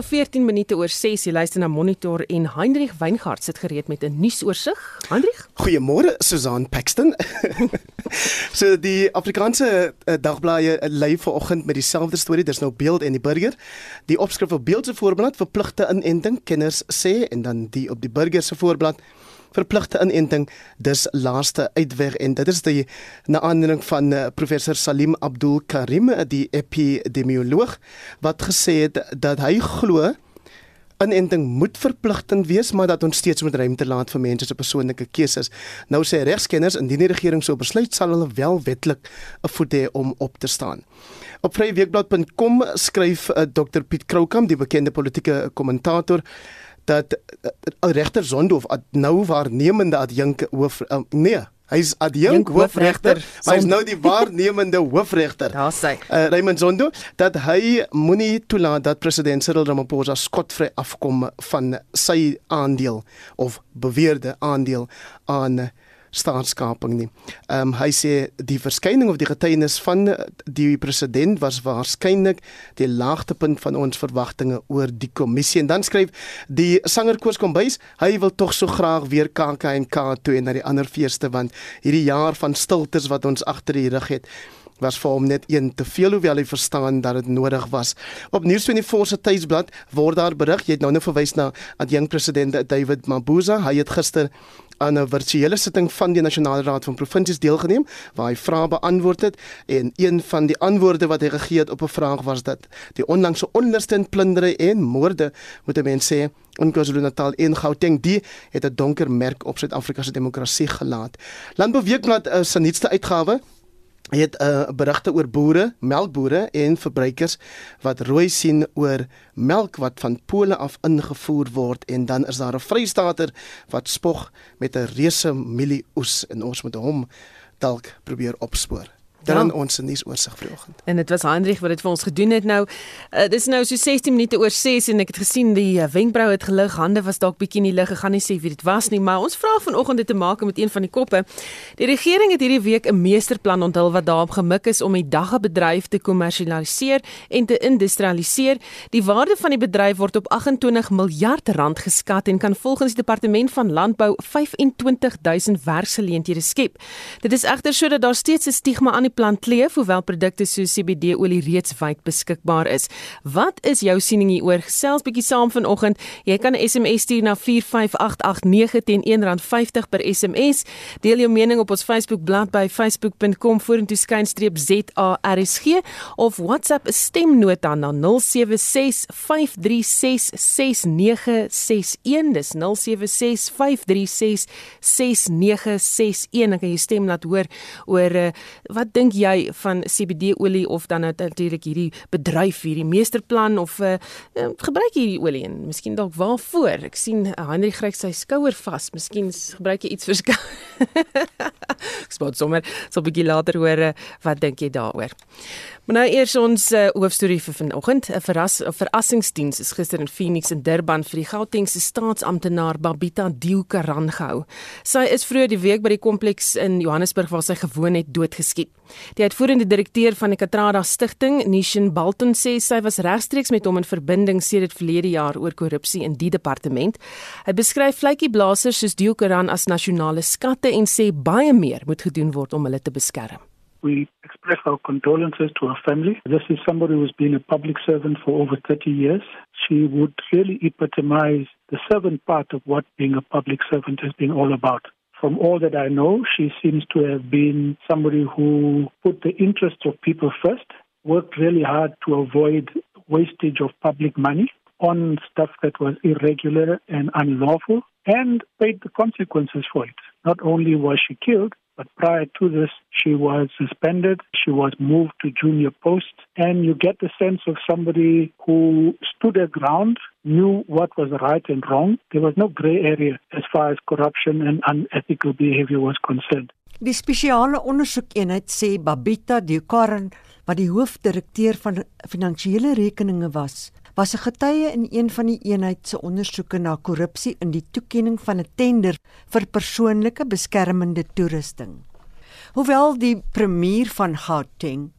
nou 14 minute oor 6. Jy luister na Monitor en Hendrik Weingart sit gereed met 'n nuusoorseig. Hendrik? Goeiemôre, Susan Paxton. so die Afrikaanse uh, dagblaaie uh, lei vanoggend met dieselfde storie. Dis nou Beeld en die Burger. Die opskrif op Beeld se voorblad verpligte inenting kenners sê en dan die op die Burger se voorblad verpligte inenting dis laaste uitweg en dit is die na aanleiding van uh, professor Salim Abdul Karim die epidemioloog wat gesê het dat hy glo inenting moet verpligtend wees maar dat ons steeds moet ruimte laat vir mense se persoonlike keuses. Nou sê regskenners indien die regering so besluit sal hulle wel wetlik 'n voet hê om op te staan. Op vryweekblad.com skryf uh, Dr Piet Kroukamp, die bekende politieke kommentator, dat uh, regter Zondo nou waarnemende adjunk hoof uh, nee Hy's adjunk hoofregter, maar hy's nou die waarnemende hoofregter. Daar sê. Uh, Raymond Zondo dat hy moenie toelaat dat president Cyril Ramaphosa skotvry afkom van sy aandeel of beweerde aandeel aan uh, staatskaping nie. Ehm um, hy sê die verskyning of die getuienis van die president was waarskynlik die laagtepunt van ons verwagtinge oor die kommissie en dan skryf die sanger Koos Kombuis, hy wil tog so graag weer toe en na die ander feeste want hierdie jaar van stiltes wat ons agter die rug het was vir hom net een te veel hoewel hy verstaan dat dit nodig was. Op Nuus24 se tuisblad word daar berig, jy het nou net verwys na adjunk president David Mabuza, hy het gister aan 'n virtuele sitting van die Nasionale Raad van Provinsies deelgeneem waar hy vrae beantwoord het en een van die antwoorde wat hy gegee het op 'n vraag was dat die onlangse onluste en plundering en moorde moet mense sê in KwaZulu-Natal en Gauteng die het 'n donker merk op Suid-Afrika se demokrasie gelaat. Landbouweekblad uh, se nuutste uitgawe het 'n uh, eh, berigte oor boere, melkbore en verbruikers wat rooi sien oor melk wat van Pole af ingevoer word en dan is daar 'n Vrystater wat spog met 'n reuse mielie oes en ons moet hom dalk probeer opspoor dan ja. ons nuus oorsig vanoggend. En dit was Hendrik wat dit vir ons gedoen het nou. Uh, dis nou so 16 minute oor 6 en ek het gesien die uh, wenkbrau het gelig, hande was dalk bietjie in die lug. Ek gaan nie sê wie dit was nie, maar ons vra vanoggend dit te maak met een van die koppe. Die regering het hierdie week 'n meesterplan onthul wat daarop gemik is om die daggebedryf te kommersialiseer en te industrialiseer. Die waarde van die bedryf word op 28 miljard rand geskat en kan volgens die departement van landbou 25000 werksgeleenthede skep. Dit is egter sodat daar steeds 'n stigma aan die plant kleef hoewel produkte soos CBD olie reeds wyd beskikbaar is. Wat is jou siening hieroor? Gesels bietjie saam vanoggend. Jy kan 'n SMS stuur na 45889 teen R1.50 per SMS. Deel jou mening op ons Facebook bladsy by facebook.com vorentoe skynstreep ZARSG of WhatsApp 'n stemnota na 0765366961. Dis 0765366961. Dan kan jy stem laat hoor oor uh, wat dink jy van CBD olie of dan natuurlik hierdie bedryf hierdie meesterplan of uh, uh, gebruik jy hierdie olie en miskien dalk waarvoor? Ek sien uh, Henry gryp sy skouer vas. Miskien gebruik jy iets vir skou ek spot sommer so 'n bietjie later hoor wat dink jy daaroor Maar nou eers ons uh, hoofstorie vir vanoggend. 'n verras 'n verrassingsdiens is gister in Phoenix in Durban vir die Gautengse staatsamptenaar Babita Diukaran gehou. Sy is vroeër die week by die kompleks in Johannesburg waar sy gewoon het doodgeskiet. Die uitvoerende direkteur van die Katrada Stichting, Nishan Balton, sê sy was regstreeks met hom in verbinding sedert verlede jaar oor korrupsie in die departement. Hy beskryf vletjieblassers soos Diukaran as nasionale skatte en sê baie meer moet gedoen word om hulle te beskerm. We express our condolences to her family. This is somebody who's been a public servant for over 30 years. She would really epitomize the servant part of what being a public servant has been all about. From all that I know, she seems to have been somebody who put the interests of people first, worked really hard to avoid wastage of public money on stuff that was irregular and unlawful, and paid the consequences for it. Not only was she killed, but prior to this, she was suspended. She was moved to junior post. And you get the sense of somebody who stood her ground, knew what was right and wrong. There was no gray area as far as corruption and unethical behavior was concerned. Die spesiale ondersoekeenheid sê Babita Dukaran, wat die hoofdirekteur van finansiële rekeninge was, was 'n getuie in een van die eenheid se ondersoeke na korrupsie in die toekenning van 'n tender vir persoonlike beskermende toerusting. Hoewel die premier van Gauteng,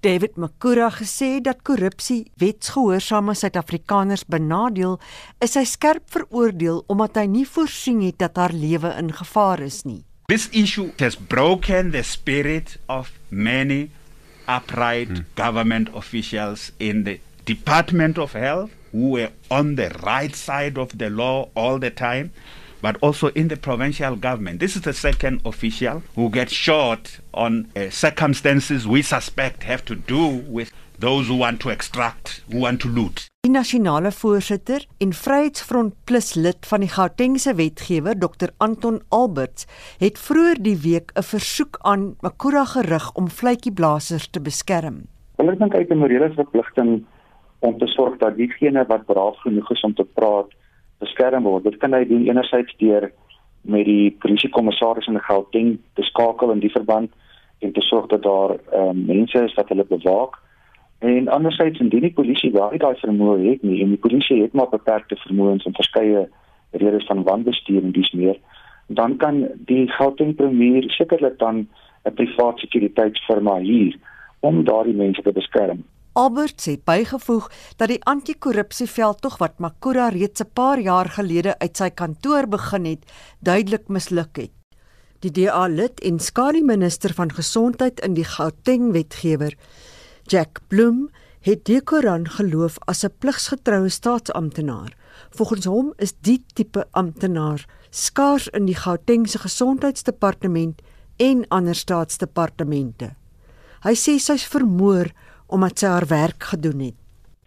David Makura gesê dat korrupsie wetsgehoorsame Suid-Afrikaners benadeel, is hy skerp veroordeel omdat hy nie voorsien het dat haar lewe in gevaar is nie. This issue has broken the spirit of many upright mm. government officials in the Department of Health who were on the right side of the law all the time, but also in the provincial government. This is the second official who gets shot on uh, circumstances we suspect have to do with those who want to extract, who want to loot. Die nasionale voorsitter en Vryheidsfront Plus lid van die Gautengse wetgewer Dr Anton Alberts het vroeër die week 'n versoek aan Makura gerig om vletjieblassers te beskerm. Hulle dink uit 'n morele verpligting om te sorg dat diegene wat braaf genoeg is om te praat beskerm word. Dit kan hy doen enerzijds deur met die polisiekommissaris in Gauteng te skakel in die verband en te sorg dat daar um, mense is wat hulle bewaak. En anderzijds indien die polisie daai daai vermoë het nie en die polisie het maar beperkte vermoëns en verskeie redes van wanbestuur en dis meer, dan kan die Gauteng premier sekerlik dan 'n privaat sekuriteitsfirma hier om daardie mense te beskerm. Albert sê bygevoeg dat die anti-korrupsieveldtog wat Makura reeds 'n paar jaar gelede uit sy kantoor begin het, duidelik misluk het. Die DA lid en skare minister van gesondheid in die Gauteng wetgewer, Jack Bloem, het die Koran geloof as 'n pligsgetroue staatsamptenaar. Volgens hom is die tipe amptenaar skaars in die Gautengse gesondheidsdepartement en ander staatsdepartemente. Hy sê sy's vermoor omdat sy haar werk gedoen het.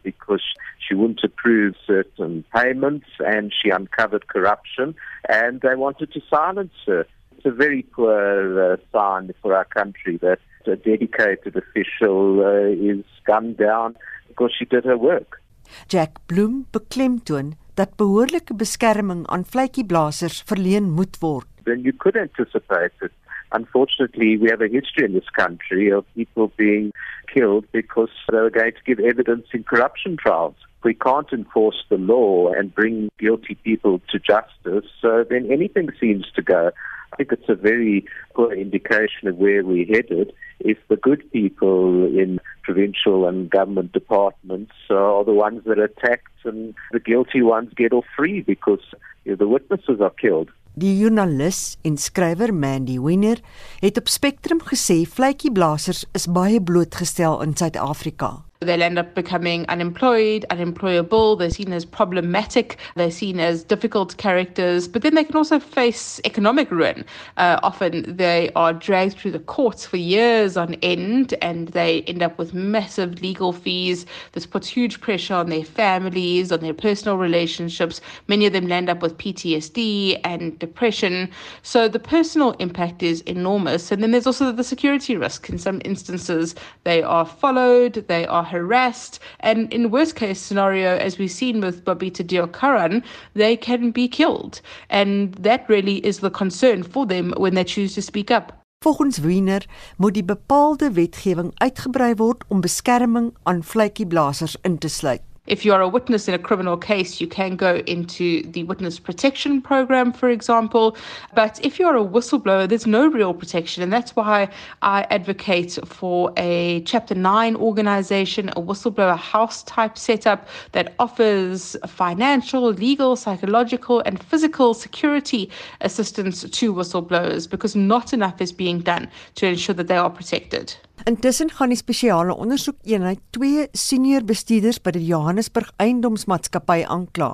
Because she wouldn't approve certain payments and she uncovered corruption and they wanted to silence her. It's a very poor uh, sign for our country that a dedicated official uh, is gunned down because she did her work. Jack Bloom beklemtoon dat behoorlike beskerming aan vletjieblassers verleen moet word. Then you could anticipate that unfortunately we have a history in this country of people being killed because they were going to give evidence in corruption trials. We can't enforce the law and bring guilty people to justice, uh, then anything seems to go. I think it's a very poor indication of where we're headed if the good people in provincial and government departments are the ones that are attacked and the guilty ones get off free because you know, the witnesses are killed. Die joernalis en skrywer Mandy Winner het op Spectrum gesê vletjieblassers is baie blootgestel in Suid-Afrika. They'll end up becoming unemployed, unemployable. They're seen as problematic. They're seen as difficult characters. But then they can also face economic ruin. Uh, often they are dragged through the courts for years on end and they end up with massive legal fees. This puts huge pressure on their families, on their personal relationships. Many of them land up with PTSD and depression. So the personal impact is enormous. And then there's also the security risk. In some instances, they are followed, they are harassed, and in worst case scenario, as we've seen with Babita Diokaran, they can be killed. And that really is the concern for them when they choose to speak up. Volgens Wiener moet die bepaalde wetgewing uitgebrei word om beskerming aan vletjieblassers in te sluit. If you are a witness in a criminal case, you can go into the witness protection program, for example. But if you're a whistleblower, there's no real protection. And that's why I advocate for a Chapter 9 organization, a whistleblower house type setup that offers financial, legal, psychological, and physical security assistance to whistleblowers because not enough is being done to ensure that they are protected. Intussen gaan die spesiale ondersoekeenheid twee senior bestuurders by die Johannesburg Eiendomsmaatskappy aankla.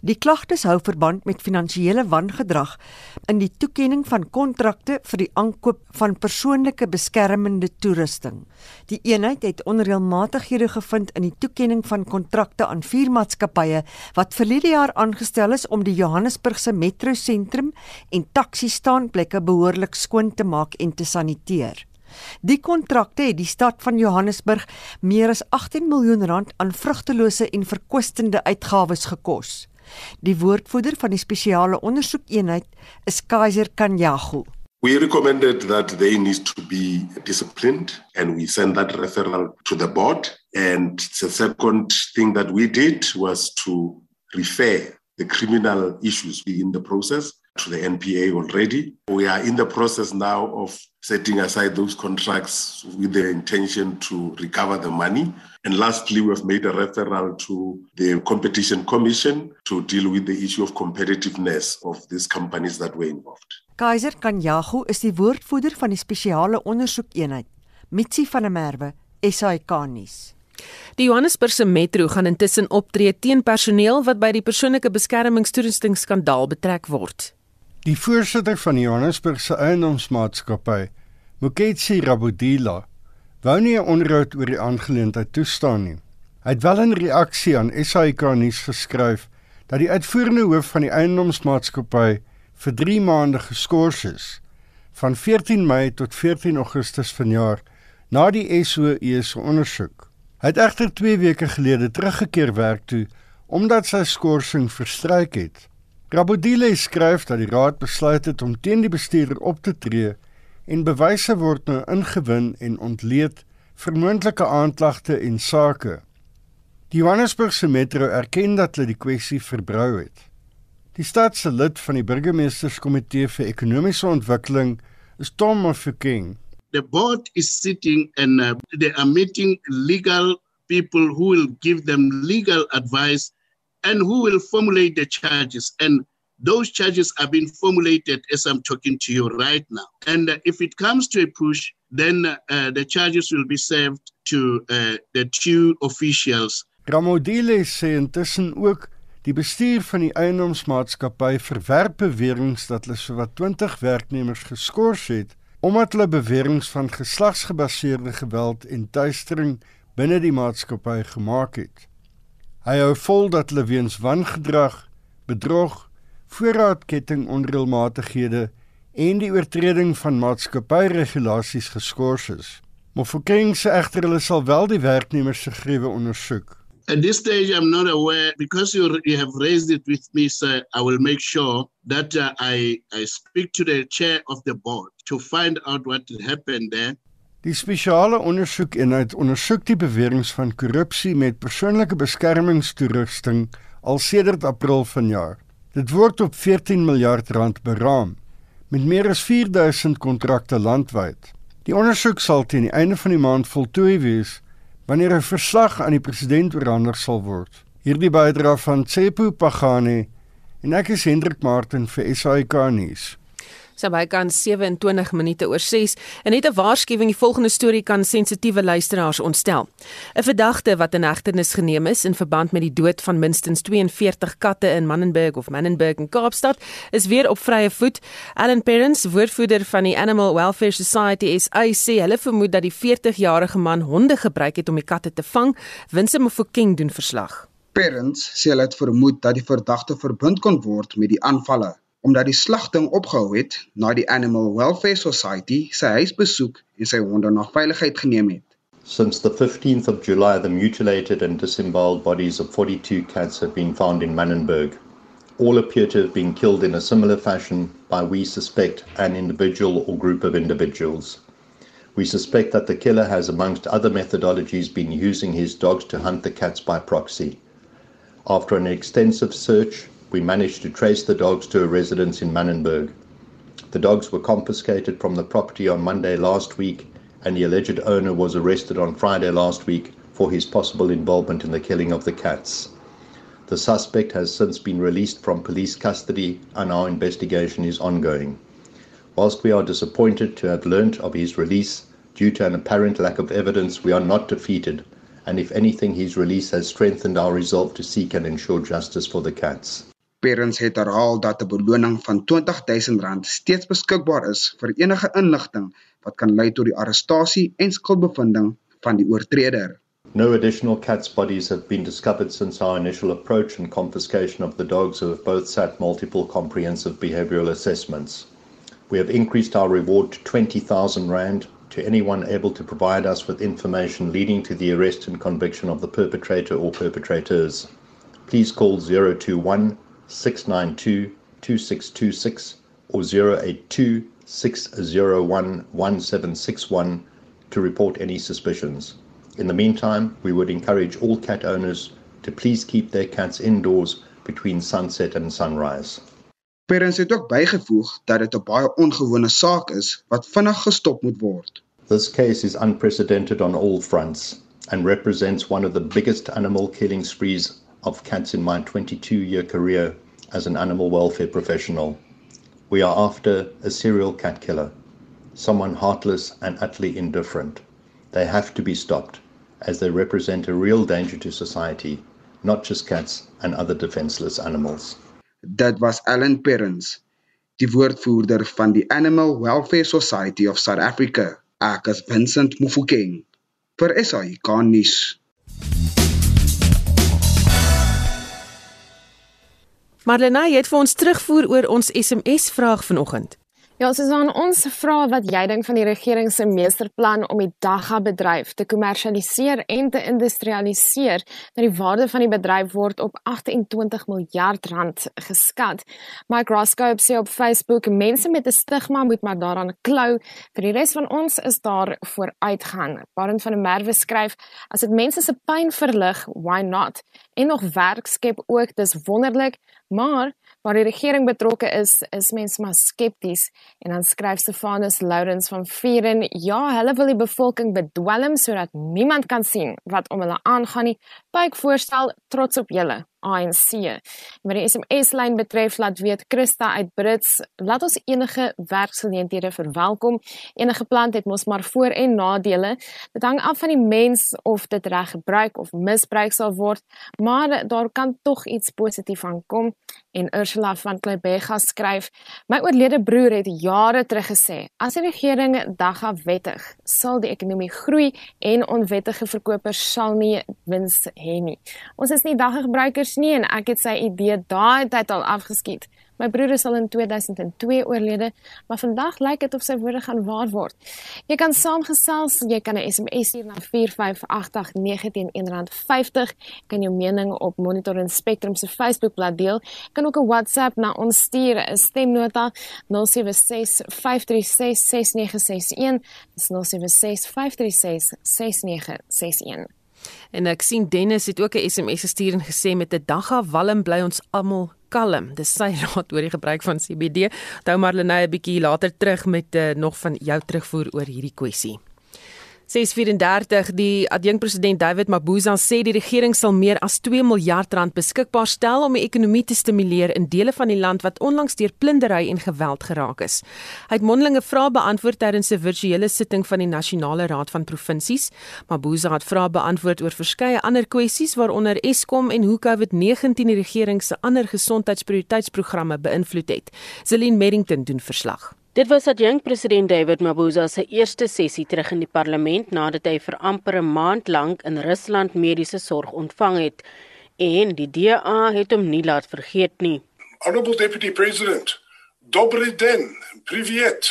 Die klagtes hou verband met finansiële wangedrag in die toekenning van kontrakte vir die aankoop van persoonlike beskermende toerusting. Die eenheid het onreëlmatighede gevind in die toekenning van kontrakte aan vier maatskappye wat verlede jaar aangestel is om die Johannesburgse metrosentrum en taxi-staanplekke behoorlik skoon te maak en te saniteer. Die kontrakte het die stad van Johannesburg meer as 18 miljoen rand aan vrugtelose en verkwistende uitgawes gekos. Die woordvoerder van die spesiale ondersoekeenheid is Kaiser Kanyagu. We recommended that they need to be disciplined and we sent that referral to the board and the second thing that we did was to refer the criminal issues in the process to the NPA already. We are in the process now of setting aside those contracts with the intention to recover the money. And lastly, we've made a referral to the Competition Commission to deal with the issue of competitiveness of these companies that were involved. Kaiser Kanyago is die woordvoerder van die spesiale ondersoekeenheid, Mitsi van der Merwe, SAK nuus. Die Johannesburgse Metro gaan intussen optree teen personeel wat by die persoonlike beskermingstoerusting skandaal betrek word. Die voorsitter van die Johannesburgse Eiendomsmaatskappy, Moketsi Rabodila, wou nie 'n onderhoud oor die aangeleentheid toestaan nie. Hy het wel in reaksie aan SAK nuus geskryf dat die uitvoerende hoof van die Eiendomsmaatskappy vir 3 maande geskort is van 14 Mei tot 14 Augustus vanjaar na die SOE se ondersoek. Hy het egter 2 weke gelede teruggekeer werk toe omdat sy skorsing verstryk het. Rabodile skryf dat die raad besluit het om teen die bestuurder op te tree en bewyse word nou ingewin en ontleed vir moontlike aanklagte en sake. Die Johannesburgse Metro erken dat hulle die kwessie verbrou het. Die stad se lid van die burgemeesterskomitee vir ekonomiese ontwikkeling is Tom Mofokeng the board is sitting and uh, they are meeting legal people who will give them legal advice and who will formulate the charges. And those charges are being formulated as I'm talking to you right now. And uh, if it comes to a push, then uh, the charges will be served to uh, the two officials. Ramodile sê intussen ook die bestuur van die eiendomsmaatskappy verwerp beweringe dat hulle sowat 20 werknemers geskort het omdat hulle beweringe van geslagsgebaseerde geweld en tuistering binne die maatskappy gemaak het. Hy hou vol dat hulle weens wangedrag, bedrog, voorraadketting onreëlmatighede en die oortreding van maatskappyregulasies geskort is. Vir Kings egter hulle sal wel die werknemers se grewe ondersoek. At this stage, I'm not aware because you, you have raised it with me, sir. I will make sure that uh, I, I speak to the chair of the board to find out what happened there. Die spesiale ondersoekeenheid ondersoek die beweringe van korrupsie met persoonlike beskermingstoerusting al sedert April vanjaar. Dit word op 14 miljard rand beraam met meer as 4000 kontrakte landwyd. Die ondersoek sal teen die einde van die maand voltooi wees wanneer 'n verslag aan die president oorhandig sal word. Hierdie bydra van Tsepo Pagane en ek is Hendrik Martin vir SAK nuus. Sy by kan 27 minute oor 6 en net 'n waarskuwing die volgende storie kan sensitiewe luisteraars ontstel. 'n Verdagte wat in hegtenis geneem is in verband met die dood van minstens 42 katte in Mannenberg of Mannenberg in Kaapstad is weer op vrye voet. Alan Parents, woordvoerder van die Animal Welfare Society SA, sê hulle vermoed dat die 40-jarige man honde gebruik het om die katte te vang. Winsome Mofokeng doen verslag. Parents sê hulle het vermoed dat die verdagte verbind kon word met die aanvalle omdat die slagting opgehou het na die Animal Welfare Society sy huis besoek en sy honde na veiligheid geneem het. Since the 15th of July, the mutilated and disemboweled bodies of 42 cats have been found in Mannenberg. All appear to have been killed in a similar fashion by, we suspect, an individual or group of individuals. We suspect that the killer has, amongst other methodologies, been using his dogs to hunt the cats by proxy. After an extensive search, we managed to trace the dogs to a residence in Mannenberg. The dogs were confiscated from the property on Monday last week, and the alleged owner was arrested on Friday last week for his possible involvement in the killing of the cats. The suspect has since been released from police custody, and our investigation is ongoing. Whilst we are disappointed to have learnt of his release, due to an apparent lack of evidence, we are not defeated, and if anything, his release has strengthened our resolve to seek and ensure justice for the cats. Parents het herhaal dat 'n beloning van R20000 steeds beskikbaar is vir enige inligting wat kan lei tot die arrestasie en skuldbevinding van die oortreder. No additional cats bodies have been discovered since our initial approach and confiscation of the dogs who have both sat multiple comprehensive behavioral assessments. We have increased our reward to 20,000 rand to anyone able to provide us with information leading to the arrest and conviction of the perpetrator or perpetrators. Please call 021 692 2626 or 082 601 1761 to report any suspicions. In the meantime, we would encourage all cat owners to please keep their cats indoors between sunset and sunrise. Perens het ook bygevoeg dat dit 'n baie ongewone saak is wat vinnig gestop moet word. This case is unprecedented on all fronts and represents one of the biggest animal killing sprees of cats in my 22 year career as an animal welfare professional. We are after a serial cat killer, someone heartless and utterly indifferent. They have to be stopped as they represent a real danger to society, not just cats and other defenseless animals. That was Alan Perrins, die woordvoerder van die Animal Welfare Society of South Africa, ek Vincent Mufokeng vir SAK nuus. Marlena, jy het vir ons terugvoer oor ons SMS vraag vanoggend. Ja, Susan, ons vra wat jy dink van die regering se meesterplan om die Dagga bedryf te kommersialiseer en te industrialiseer. Dat die waarde van die bedryf word op 28 miljard rand geskat. Mike Roscoe sê op Facebook mense met 'n stigma moet maar daaraan klou. Vir die res van ons is daar vooruitgang. Barend van der Merwe skryf: As dit mense se pyn verlig, why not? En nog werk skep ook, dis wonderlik, maar waar die regering betrokke is, is mense maar skepties en dan skryf Stefanus Lourens van Vieren, ja, hulle wil die bevolking bedwelm sodat niemand kan sien wat om hulle aangaan nie. Baie voorstel trots op julle. ANC. Wat die SMS-lyn betref, laat weet Christa uit Brits, laat ons enige werksgeleenthede verwelkom. Enige plant het mos maar voor- en nadele. Dit hang af van die mens of dit reg gebruik of misbruik sal word, maar daar kan tog iets positief aankom. En Ursula van Kleibega skryf: My oorlede broer het jare terug gesê, as die regering dagga wettig, sal die ekonomie groei en onwettige verkopers sal nie wins hê nie. Ons is nie dagga gebruikers nie en ek het sy idee daai tyd al afgeskiet. My broer is al in 2002 oorlede, maar vandag lyk dit of sy woorde gaan waar word. Jy kan saamgesels, jy kan 'n SMS stuur na 45889 R1.50. Kan jou mening op Monitor en Spectrum se Facebookblad deel. Kan ook 'n WhatsApp na ons stuur, 'n stemnota 0765366961. Dis 0765366961. En ek sien Dennis het ook 'n SMS gestuur en gesê met 'n dagga walm bly ons almal kalm. Dis sy raad oor die gebruik van CBD. Onthou Marlene 'n bietjie later terug met uh, nog van jou terugvoer oor hierdie kwessie. 634 die adjunkpresident David Mabuza sê die regering sal meer as 2 miljard rand beskikbaar stel om die ekonomie te stimuleer in dele van die land wat onlangs deur plundering en geweld geraak is. Hy het mondelinge vrae beantwoord tydens 'n virtuele sitting van die Nasionale Raad van Provinsies. Mabuza het vrae beantwoord oor verskeie ander kwessies waaronder Eskom en hoe COVID-19 die regering se ander gesondheidsprioriteitsprogramme beïnvloed het. Celine Merrington doen verslag. Dit was adjunkt president David Mabuza se eerste sessie terug in die parlement nadat hy vir amper 'n maand lank in Rusland mediese sorg ontvang het en die DA het hom nie laat vergeet nie. Honorable Deputy President, dobry den, privet.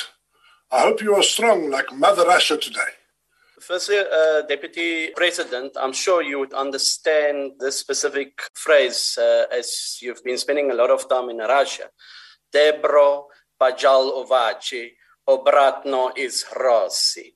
I hope you are strong like Mother Russia today. Firstly, uh, Deputy President, I'm sure you would understand this specific phrase uh, as you've been spending a lot of time in Russia. Debro Bajal Ovaci, Obratno is Rossi,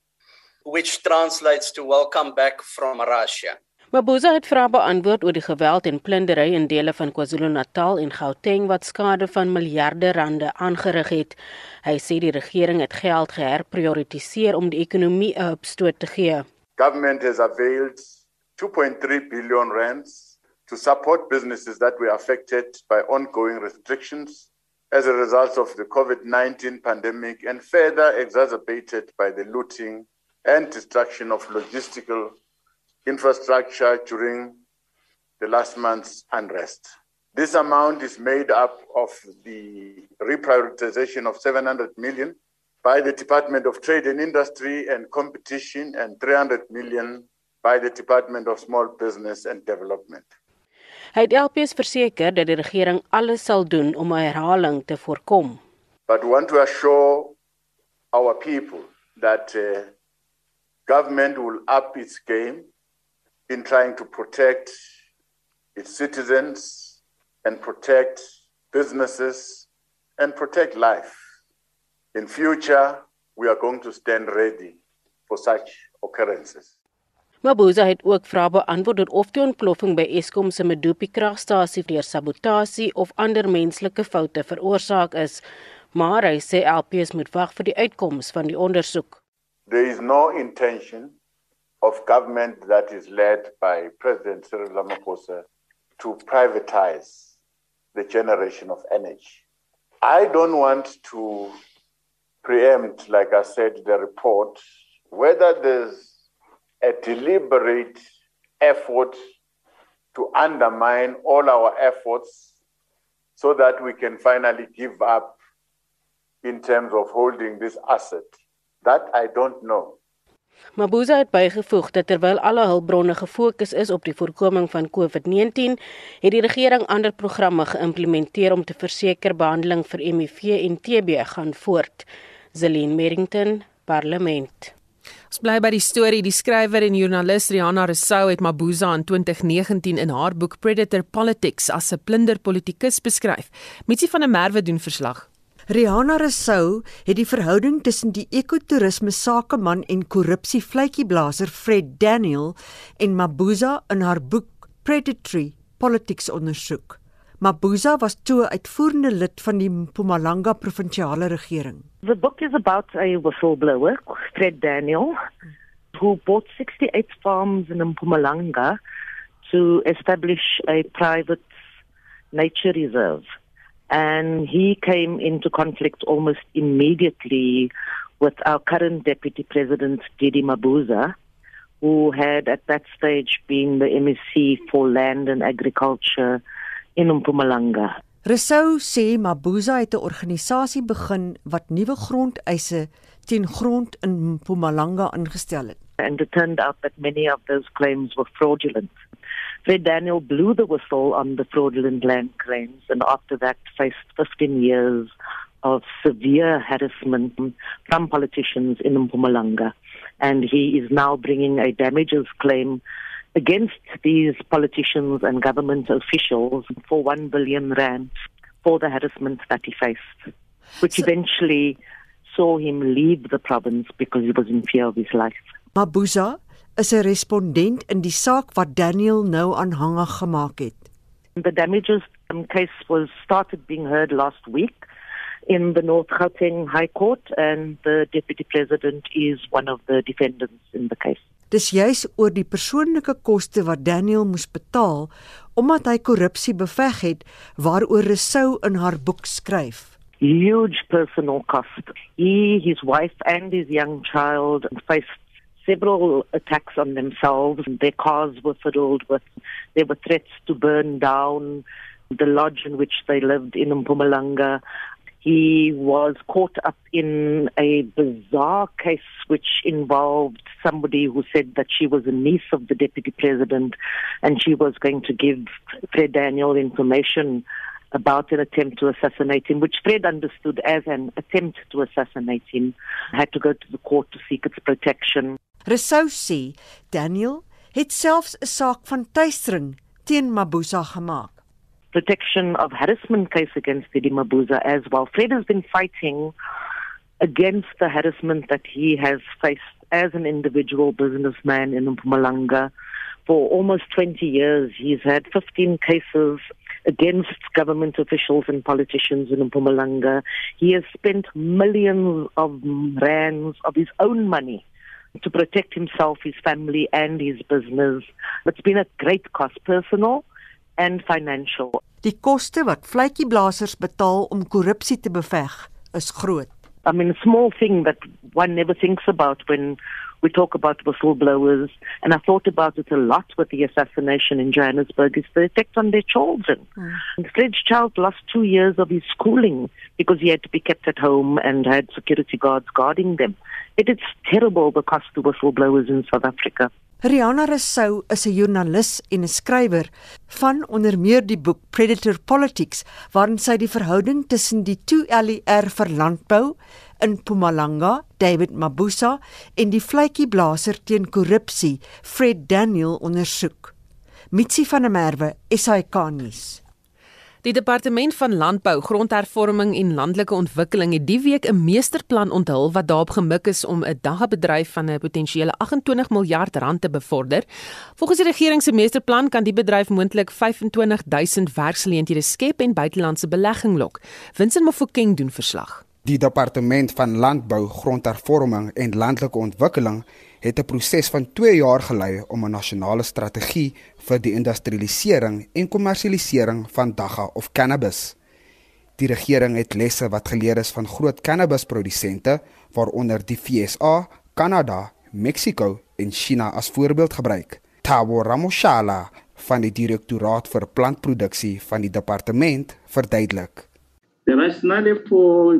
which translates to welcome back from Russia. Mabuza het vrae beantwoord oor die geweld en plundering in dele van KwaZulu-Natal en Gauteng wat skade van miljarde rande aangerig het. Hy sê die regering het geld geherprioritiseer om die ekonomie 'n opstoot te gee. Government has availed 2.3 billion rands to support businesses that were affected by ongoing restrictions as a result of the COVID 19 pandemic and further exacerbated by the looting and destruction of logistical infrastructure during the last month's unrest. This amount is made up of the reprioritization of 700 million by the Department of Trade and Industry and Competition and 300 million by the Department of Small Business and Development. Hy het LPS verseker dat die regering alles sal doen om 'n herhaling te voorkom. But we want to assure our people that uh, government will up its game in trying to protect its citizens and protect businesses and protect life. In future, we are going to stand ready for such occurrences. Mabuza het ook vrae beantwoord oor of die ontploffing by Eskom se Medupi kragstasie deur sabotasie of ander menslike foute veroorsaak is, maar hy sê LPS moet wag vir die uitkoms van die ondersoek. There is no intention of government that is led by President Cyril Ramaphosa to privatize the generation of energy. I don't want to preempt, like I said, the report, whether there's a deliberate effort to undermine all our efforts so that we can finally give up in terms of holding this asset. That I don't know. Mabuza het bygevoeg dat terwyl alle hulpbronne gefokus is op die voorkoming van COVID-19, het die regering ander programme geïmplementeer om te verseker behandeling vir HIV en TB gaan voort. Zelin Merrington, Parlement. Ons bly by die storie. Die skrywer en joernalis Rihanna Rousseau het Mabuza in 2019 in haar boek Predator Politics as 'n plunder politikus beskryf. Mitsi van der Merwe doen verslag. Rihanna Rousseau het die verhouding tussen die ekotourisme sakeman en korrupsie vletjieblaser Fred Daniel en Mabuza in haar boek Predatory Politics ondersoek. Mabuza was toe uitvoerende lid van die Mpumalanga provinsiale regering. The book is about a whistleblower, Fred Daniel, who bought 68 farms in Mpumalanga to establish a private nature reserve. And he came into conflict almost immediately with our current deputy president, Didi Mabuza, who had at that stage been the MEC for land and agriculture in Mpumalanga. Resou sê Mabuza het 'n organisasie begin wat nuwe grondeise teen grond in Mpumalanga ingestel het. And it turned out that many of those claims were fraudulent. Fred Daniel blew the whistle on the fraudulent land claims and after that faced 15 years of severe harassment from politicians in Mpumalanga. And he is now bringing a damages claim against these politicians and government officials for 1 billion rand for the harassment that he faced, which so, eventually saw him leave the province because he was in fear of his life. Mabuza is 'n respondent in die saak wat Daniel nou aanhangig gemaak het. The damages case was started being heard last week in the North Gauteng High Court and the deputy president is one of the defendants in the case. Dis juis oor die persoonlike koste wat Daniel moes betaal omdat hy korrupsie beveg het waaroor Resou in haar boek skryf. Huge personal cost. He, his wife and his young child faced several attacks on themselves. Their cars were fiddled with there were threats to burn down the lodge in which they lived in Mpumalanga. He was caught up in a bizarre case which involved somebody who said that she was a niece of the deputy president and she was going to give Fred Daniel information about an attempt to assassinate him, which Fred understood as an attempt to assassinate him, had to go to the court to seek its protection. Resou sê Daniel het selfs 'n saak van tuistering teen Mabuza gemaak. Protection of harassment case against Didi Mabuza as well. Fred has been fighting against the harassment that he has faced as an individual businessman in Mpumalanga for almost 20 years. He's had 15 cases against government officials and politicians in Mpumalanga. He has spent millions of rands of his own money to protect himself, his family, and his business. It's been a great cost, personal and financial. Die koste wat vletjieblassers betaal om korrupsie te beveg is groot. I mean a small thing that one never thinks about when we talk about whistleblowers and I thought about it a lot with the assassination in Johannesburg is the effect on their children. Mm. Fred's child lost 2 years of his schooling because he had to be kept at home and had security guards guarding them. It is terrible the cost to whistleblowers in South Africa. Rihanna Rousseau is 'n joernalis en 'n skrywer van onder meer die boek Predator Politics waarin sy die verhouding tussen die 2LER vir landbou in Mpumalanga, David Mabuza en die vletjieblaser teen korrupsie, Fred Daniel ondersoek. Mitsi van der Merwe, SAK nuus. Die departement van landbou, grondhervorming en landelike ontwikkeling het die week 'n meesterplan onthul wat daarop gemik is om 'n dagbedryf van 'n potensiële 28 miljard rand te bevorder. Volgens die regering se meesterplan kan die bedryf moontlik 25000 werksgeleenthede skep en buitelandse belegging lok. Vincent Mofokeng doen verslag. Die departement van landbou, grondhervorming en landelike ontwikkeling het 'n proses van 2 jaar gelei om 'n nasionale strategie vir die industrialisering en kommersialisering van dagga of cannabis. Die regering het lesse wat geleer is van groot cannabisprodusente waaronder die FSA, Kanada, Mexiko en China as voorbeeld gebruik. Tabo Ramoshala van die direktoraat vir plantproduksie van die departement verduidelik. The rationale for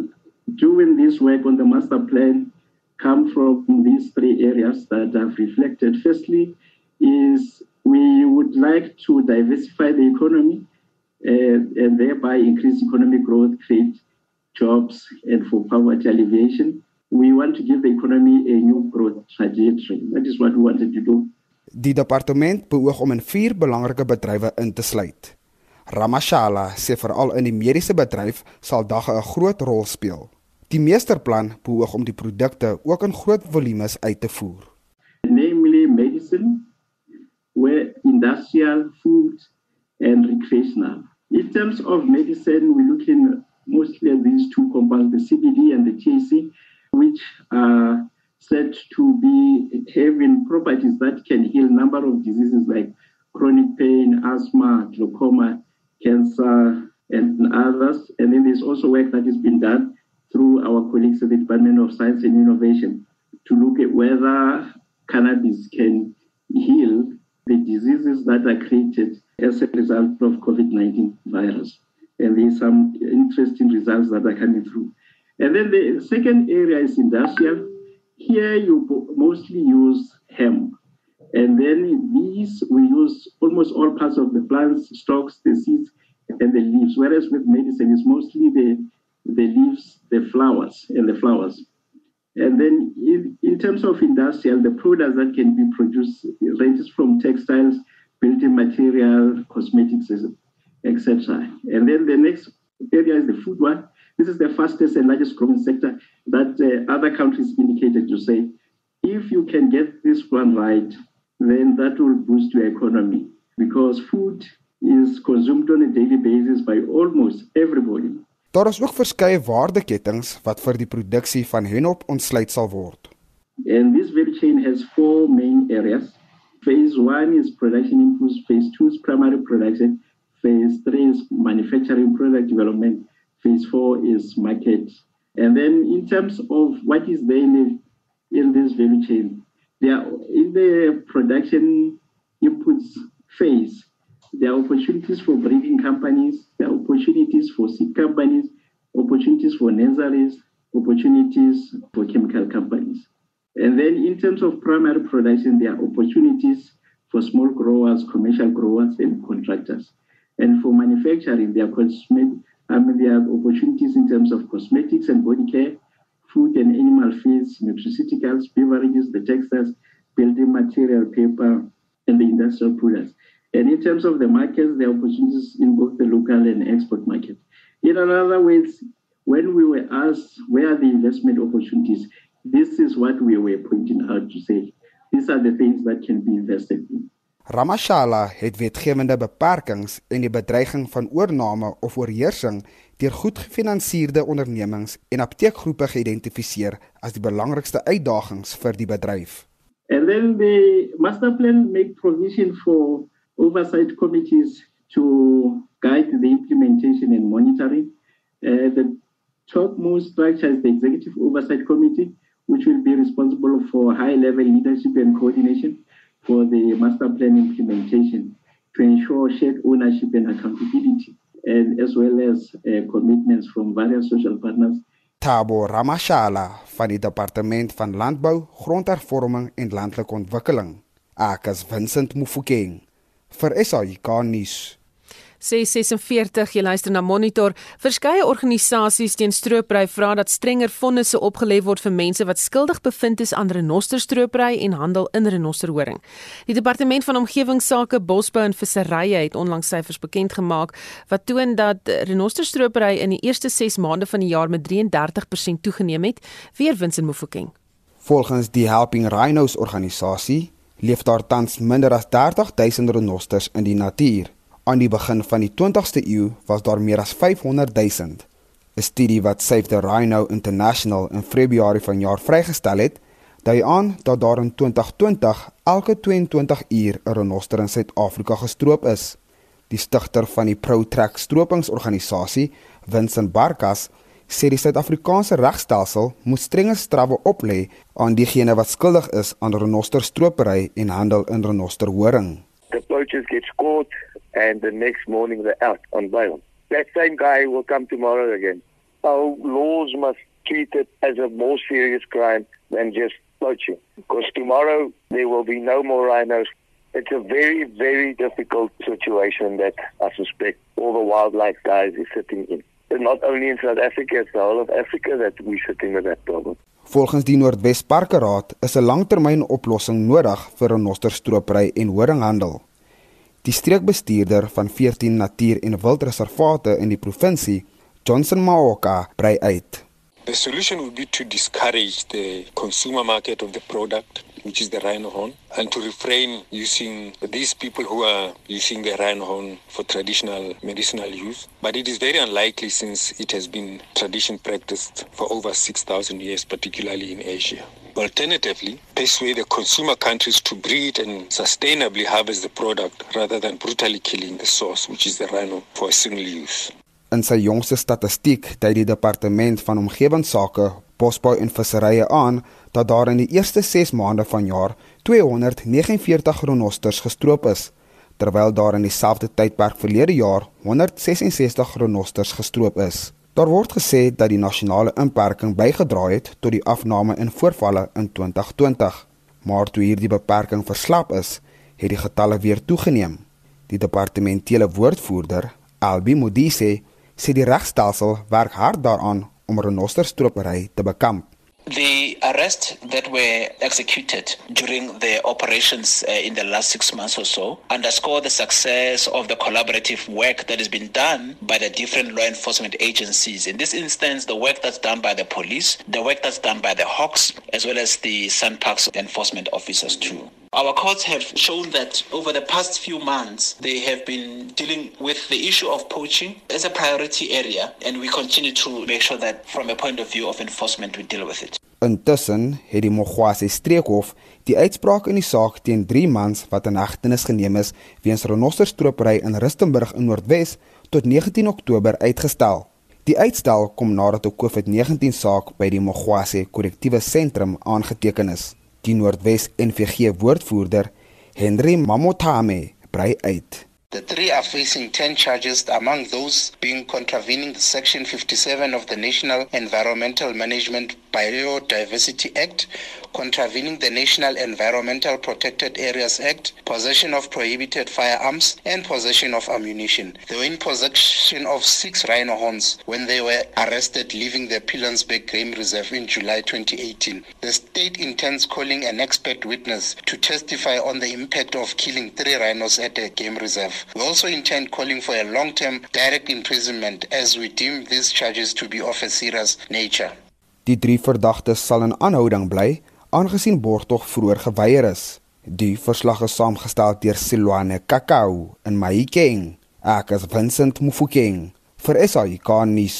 doing this work on the master plan come from these three areas that I've reflected. Firstly, is we would like to diversify the economy uh, and thereby increase economic growth, create jobs, and for poverty alleviation. We want to give the economy a new growth trajectory. That is what we wanted to do. Die departement beoog om in vier belangrike bedrywe in te sluit. Ramashala sê veral in die mediese bedryf sal dagga 'n groot rol speel. Die meesterplan beoog om die produkte ook in groot volumes uit te voer. Namely medicine, where industrial food and recreational. In terms of medicine, we're looking mostly at these two compounds, the CBD and the THC, which are said to be having properties that can heal a number of diseases like chronic pain, asthma, glaucoma, cancer, and others. And then there's also work that has been done through our colleagues at the Department of Science and Innovation to look at whether cannabis can heal the diseases that are created as a result of COVID-19 virus. And there's some interesting results that are coming through. And then the second area is industrial. Here you mostly use hemp. And then these we use almost all parts of the plants, stalks, the seeds, and the leaves. Whereas with medicine, it's mostly the the leaves, the flowers, and the flowers. And then in, in terms of industrial, the products that can be produced ranges from textiles, building material, cosmetics, etc. And then the next area is the food one. This is the fastest and largest growing sector that uh, other countries indicated to say, if you can get this one right, then that will boost your economy because food is consumed on a daily basis by almost everybody. Daar is ook verskeie waardeketings wat vir die produksie van hennep ontsluit sal word. And this value chain has four main areas. Phase 1 is production inputs, phase 2 is primary production, phase 3 is manufacturing product development, phase 4 is market. And then in terms of what is there in, in this value chain, there in the production inputs phase, There are opportunities for breeding companies. There are opportunities for seed companies, opportunities for nurseries, opportunities for chemical companies. And then in terms of primary production, there are opportunities for small growers, commercial growers, and contractors. And for manufacturing, there are, cosmet- I mean, there are opportunities in terms of cosmetics and body care, food and animal feeds, nutraceuticals, beverages, the textiles, building material, paper, and the industrial products. And in terms of the markets, there are opportunities in both the local and export market. In other words, when we were asked where are the investment opportunities, this is what we were pointing out to say. These are the things that can be invested in. Ramashala het wetgewende beperkings en die bedreiging van oorname of oorheersing deur goed gefinansierde ondernemings en apteekgroepe geïdentifiseer as die belangrikste uitdagings vir die bedryf. And then the master plan make provision for oversight committees to guide the implementation and monitoring. Uh, the topmost structure is the Executive Oversight Committee, which will be responsible for high level leadership and coordination for the master plan implementation to ensure shared ownership and accountability, and as well as uh, commitments from various social partners. Tabo Ramashala van die Departement van Landbou, Grondhervorming en Landelike Ontwikkeling. Ek is Vincent Mufokeng vir SAK nuus. Sê 46 jy luister na Monitor. Verskeie organisasies teen stroopry vra dat strenger vonnisse opgelê word vir mense wat skuldig bevind is aan renosterstroopry en handel in renosterhoring. Die departement van omgewingsake, bosbou en visserye het onlangs syfers bekend gemaak wat toon dat renosterstroopry in die eerste 6 maande van die jaar met 33% toegeneem het, weer wins in Mofokeng. Volgens die Helping Rhinos organisasie leef daar tans minder as 30000 renosters in die natuur. Aan die begin van die 20ste eeu was daar meer as 500 000. 'n Studie wat Save the Rhino International in Februarie vanjaar vrygestel het, dui aan dat daar in 2020 elke 22 uur 'n renoster in Suid-Afrika gestroop is. Die stigter van die ProTrack stropingsorganisasie, Vincent Barkas, sê die Suid-Afrikaanse regstelsel moet strenger strawwe oplê aan diegene wat skuldig is aan renosterstropery en handel in renosterhoring. The poachers get caught and the next morning they're out on bail. That same guy will come tomorrow again. Our laws must treat it as a more serious crime than just poaching. Because tomorrow there will be no more rhinos. It's a very, very difficult situation that I suspect all the wildlife guys is sitting in. Not only in South Africa, it's the whole of Africa that we're sitting with that problem. Volgens die Noordwes Parkeraad is 'n langtermynoplossing nodig vir renosterstropery en horinghandel. Die streekbestuurder van 14 natuur- en wildreservate in die provinsie, Johnson Maoka, brei uit. The solution would be to discourage the consumer market of the product, which is the rhino horn, and to refrain using these people who are using the rhino horn for traditional medicinal use. But it is very unlikely since it has been tradition practiced for over 6,000 years, particularly in Asia. Alternatively, persuade the consumer countries to breed and sustainably harvest the product rather than brutally killing the source, which is the rhino, for a single use. In sy jongste statistiek dui die departement van omgewingsake, bosbou en visserye aan dat daar in die eerste 6 maande van jaar 249 renosters gestroop is, terwyl daar in dieselfde tydperk verlede jaar 166 renosters gestroop is. Daar word gesê dat die nasionale inperking bygedra het tot die afname in voorvalle in 2020. Maar toe hierdie beperking verslap is, het die getalle weer toegeneem. Die departementele woordvoerder, Albi Modise, sê die regstelsel werk hard daaraan om renosterstropery te bekamp. The arrests that were executed during the operations uh, in the last six months or so underscore the success of the collaborative work that has been done by the different law enforcement agencies. In this instance, the work that's done by the police, the work that's done by the Hawks, as well as the Sandparks enforcement officers too. Our courts have shown that over the past few months, they have been dealing with the issue of poaching as a priority area, and we continue to make sure that from a point of view of enforcement, we deal with it. Intussen het die Mogwasi streekhof die uitspraak in die saak teen 3 mans wat in hegtenis geneem is weens renosterstropery in Rustenburg in Noordwes tot 19 Oktober uitgestel. Die uitstel kom nadat 'n COVID-19 saak by die Mogwasi korrektiewe sentrum aangeteken is. Die Noordwes NVG woordvoerder Henry Mamotame brei uit. The three are facing 10 charges, among those being contravening the Section 57 of the National Environmental Management Biodiversity Act, contravening the National Environmental Protected Areas Act, possession of prohibited firearms, and possession of ammunition. They were in possession of six rhino horns when they were arrested leaving the Pilansberg Game Reserve in July 2018. The state intends calling an expert witness to testify on the impact of killing three rhinos at a game reserve. We also intend calling for a long-term direct imprisonment as we deem these charges to be of a serious nature. Die drie verdagtes sal in aanhouding bly aangesien borgtog vroeër geweier is. Die verslag is saamgestel deur Silwane Kakao in Mahikeng. Ek is Vincent Mufokeng vir SAK nuus.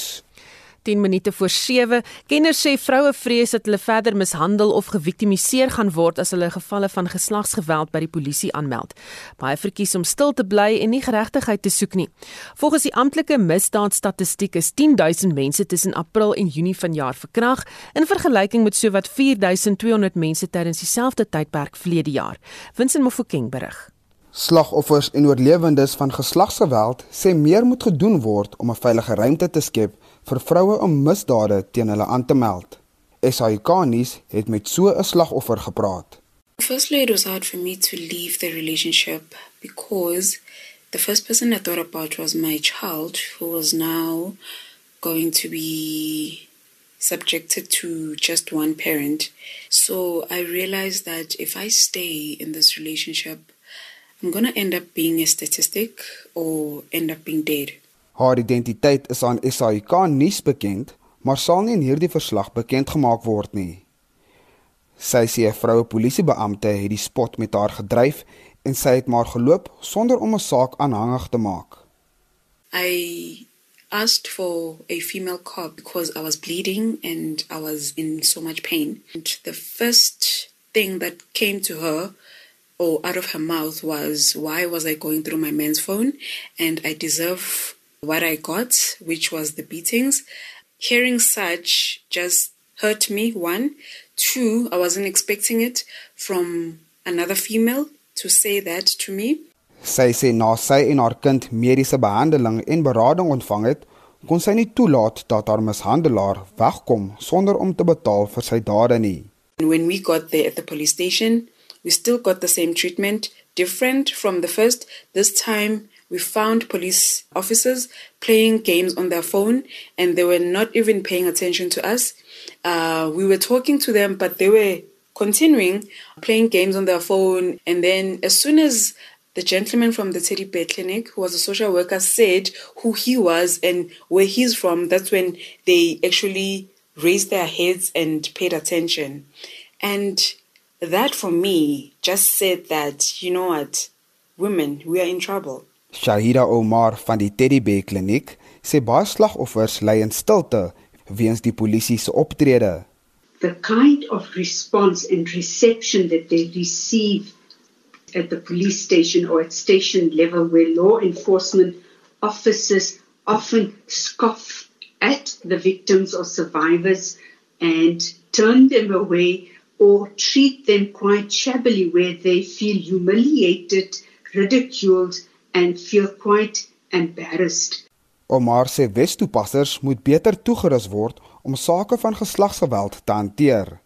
10 minute voor 7. Kenners sê vroue vrees dat hulle verder mishandel of geviktimiseer gaan word as hulle gevalle van geslagsgeweld by die polisie aanmeld. Baie verkies om stil te bly en nie geregtigheid te soek nie. Volgens die amptelike misdaadstatistiek is 10000 mense tussen April en Junie vanjaar verkrag in vergelyking met sowat 4200 mense tydens dieselfde tydperk verlede jaar. Winsin Mofokeng berig. Slagoffers en oorlewendes van geslagsgeweld sê meer moet gedoen word om 'n veilige ruimte te skep vir vroue om misdade teen hulle aan te meld. Nuus het met so 'n slagoffer gepraat. Firstly, it was hard for me to leave the relationship because The first person I thought about was my child, who was now going to be subjected to just one parent. So I realized that if I stay in this relationship, I'm going to end up being a statistic or end up being dead. Haar identiteit is aan SAIK nuus bekend, maar sal nie in hierdie verslag bekend gemaak word nie. Sy sê 'n vroue polisiebeampte het die spot met haar gedryf en sy het maar geloop sonder om 'n saak aanhangig te maak. I asked for a female cop because I was bleeding and I was in so much pain. And the first thing that came to her or out of her mouth was, Why was I going through my man's phone? And I deserve what I got, which was the beatings. Hearing such just hurt me, one. Two, I wasn't expecting it from another female to say that to me. Sy sê na sy en haar kind mediese behandeling en berading ontvang het, kon sy nie toelaat dat haar mishandelaar wegkom sonder om te betaal vir sy dade nie. When we got there at the police station, we still got the same treatment, different from the first. This time we found police officers playing games on their phone and they were not even paying attention to us. Uh, we were talking to them, but they were continuing playing games on their phone. And then, as soon as the gentleman from the Teddy Bear Clinic, who was a social worker, said who he was and where he's from, that's when they actually raised their heads and paid attention. And that for me just said that, you know what, women, we are in trouble. Shahida Omar van die Teddy Bear Kliniek sê baie slagoffers lê in stilte weens die polisie se optrede. The kind of response and reception that they receive at the police station or at station level where law enforcement officers often scoff at the victims or survivors and turn them away or treat them quite shabbily where they feel humiliated, ridiculed and feel quite embarrassed. Omar sê Westoepassers moet beter toegerus word om sake van geslagsgeweld te hanteer.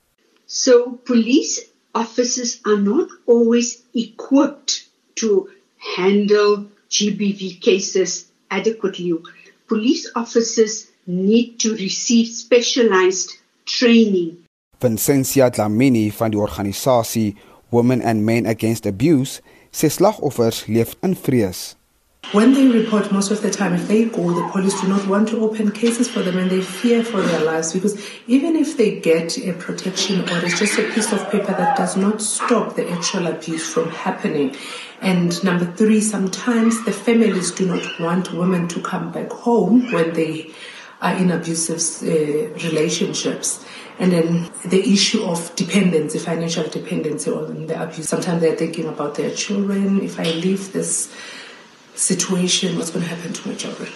So police officers are not always equipped to handle GBV cases adequately. Police officers need to receive specialized training. Vincentia Dlamini van die organisasie Women and Men Against Abuse sê slagoffers leef in vrees. When they report, most of the time, if they go, the police do not want to open cases for them and they fear for their lives because even if they get a protection order, it's just a piece of paper that does not stop the actual abuse from happening. And number three, sometimes the families do not want women to come back home when they are in abusive uh, relationships. And then the issue of dependency, financial dependency on the abuse. Sometimes they're thinking about their children. If I leave this situation what's going to happen to my children.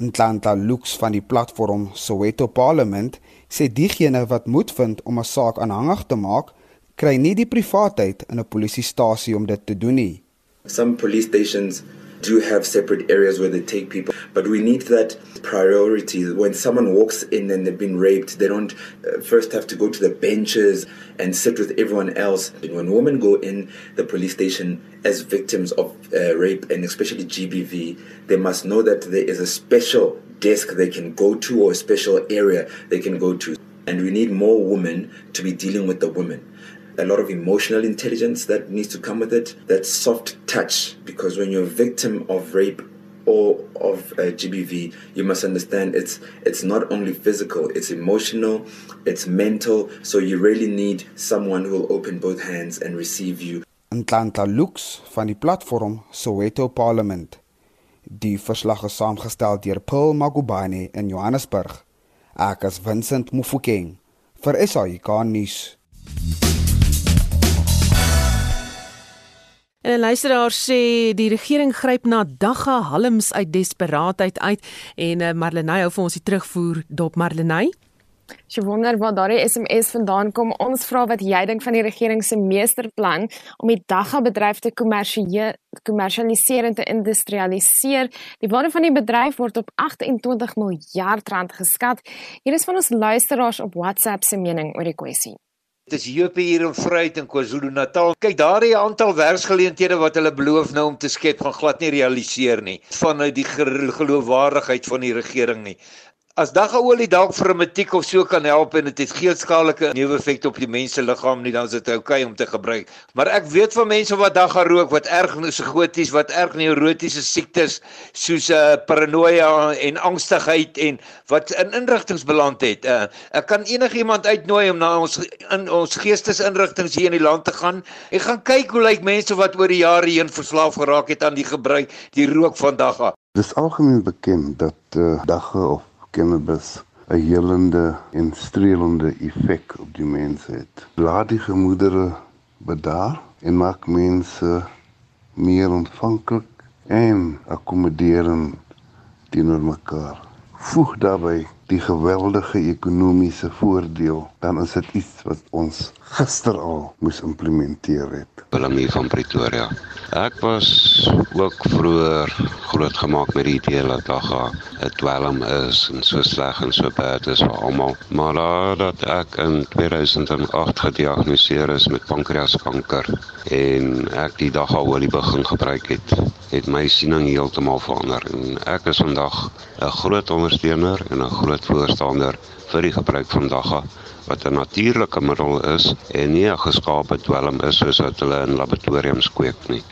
Ntlantla Lux van die platform Soweto Parliament sê diegene wat moed vind om 'n saak aanhangig te maak, kry nie die privaatheid in 'n polisiestasie om dit te doen nie. Some police stations do have separate areas where they take people, but we need that priority. When someone walks in and they've been raped, they don't uh, first have to go to the benches and sit with everyone else. When women go in the police station as victims of uh, rape and especially GBV, they must know that there is a special desk they can go to or a special area they can go to. And we need more women to be dealing with the women a lot of emotional intelligence that needs to come with it, that soft touch, because when you're a victim of rape or of uh, GBV, you must understand it's it's not only physical, it's emotional, it's mental. So you really need someone who will open both hands and receive you. Ntlantla Lux van die platform Soweto Parliament. Die verslag is saamgestel deur Paul Magubane in Johannesburg. Ek is Vincent Mufokeng vir SAK nuus. En 'n luisteraar sê die regering gryp na dagga halms uit desperaatheid uit en uh, Marlenae hou vir ons die terugvoer dop Marlenae. Sy wonder waar daardie SMS vandaan kom. Ons vra wat jy dink van die regering se meesterplan om die dagga bedryf te kommersialiseer en te industrialiseer. Die waarde van die bedryf word op 28 miljard rand geskat. Hier is van ons luisteraars op WhatsApp se mening oor die kwessie. Dis Jope hier in Vryheid in KwaZulu-Natal. Kyk, daardie aantal werksgeleenthede wat hulle beloof nou om te skep, gaan glad nie realiseer nie vanuit die geloofwaardigheid van die regering nie. As daggaolie dalk vir 'n metiek of so kan help en dit het geen skadelike neeweffekte op die mens se liggaam nie, dan is dit oukei okay om te gebruik. Maar ek weet van mense wat dagga rook wat erg psigoties, wat erg neurotiese siektes soos 'n uh, paranoia en angstigheid en wat in inrigtinge beland het. Uh, ek kan enigiemand uitnooi om na ons in ons geestesinrigtinge hier in die land te gaan en gaan kyk hoe lyk mense wat oor die jare heen verslaaf geraak het aan die gebruik, die rook van dagga. Dis algemeen bekend dat uh, dagga of cannabis 'n helende en streelende effek op die mens het. Laat die gemoedere bedaar en maak mense meer ontvanklik en akkommoderend teenoor mekaar. Voeg daarbey die geweldige ekonomiese voordeel, dan is dit iets wat ons gister al moes implementeer het. Willemie van Pretoria. Ek was ook vroeër grootgemaak met die idee dat daar 'n dwelm is en so sleg en so baie is vir almal. Maar nadat ek in 2008 gediagnoseer is met pankreaskanker en ek die dag al olie begin gebruik het, het my siening heeltemal verander en ek is vandag 'n groot ondersteuner en 'n groot voorstander vir die gebruik van dagga wat 'n natuurlike middel is en nie 'n geskaapte dwelm is soos wat hulle in laboratoriums kweek nie.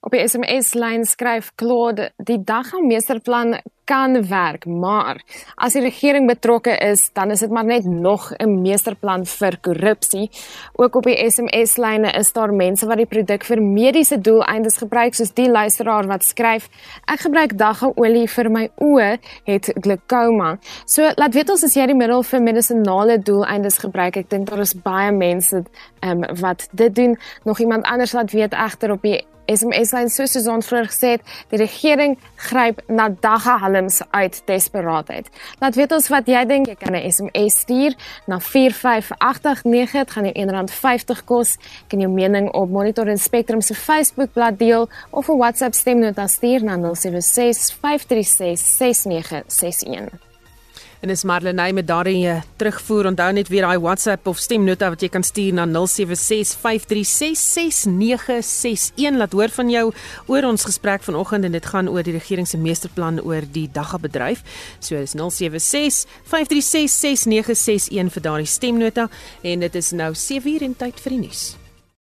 Op die SMS lyn skryf Claude, die daggameesterplan kan werk, maar as die regering betrokke is, dan is dit maar net nog 'n meesterplan vir korrupsie. Ook op die SMS lyne is daar mense wat die produk vir mediese doeleindes gebruik, soos die luisteraar wat skryf: "Ek gebruik daggaolie vir my oë, het glaukoma." So, laat weet ons as jy die middel vir medisinale doeleindes gebruik. Ek dink daar is baie mense um, wat dit doen. Nog iemand anders laat weet egter op die SMS lyn soos ons vroeër gesê het, die regering gryp na dagga halms uit desperaatheid. Laat weet ons wat jy dink, jy kan 'n SMS stuur na 45889, dit gaan jou R1.50 kos. Jy kan jou mening op Monitor en Spectrum se Facebookblad deel of 'n WhatsApp stemnota stuur na 076 536 6961. En dis Marlenae met daardie uh, terugvoer. Onthou net weer daai WhatsApp of stemnota wat jy kan stuur na 0765366961 laat hoor van jou oor ons gesprek vanoggend en dit gaan oor die regering se meesterplan oor die daggabedryf. So dis 0765366961 vir daardie stemnota en dit is nou 7:00 en tyd vir die nuus.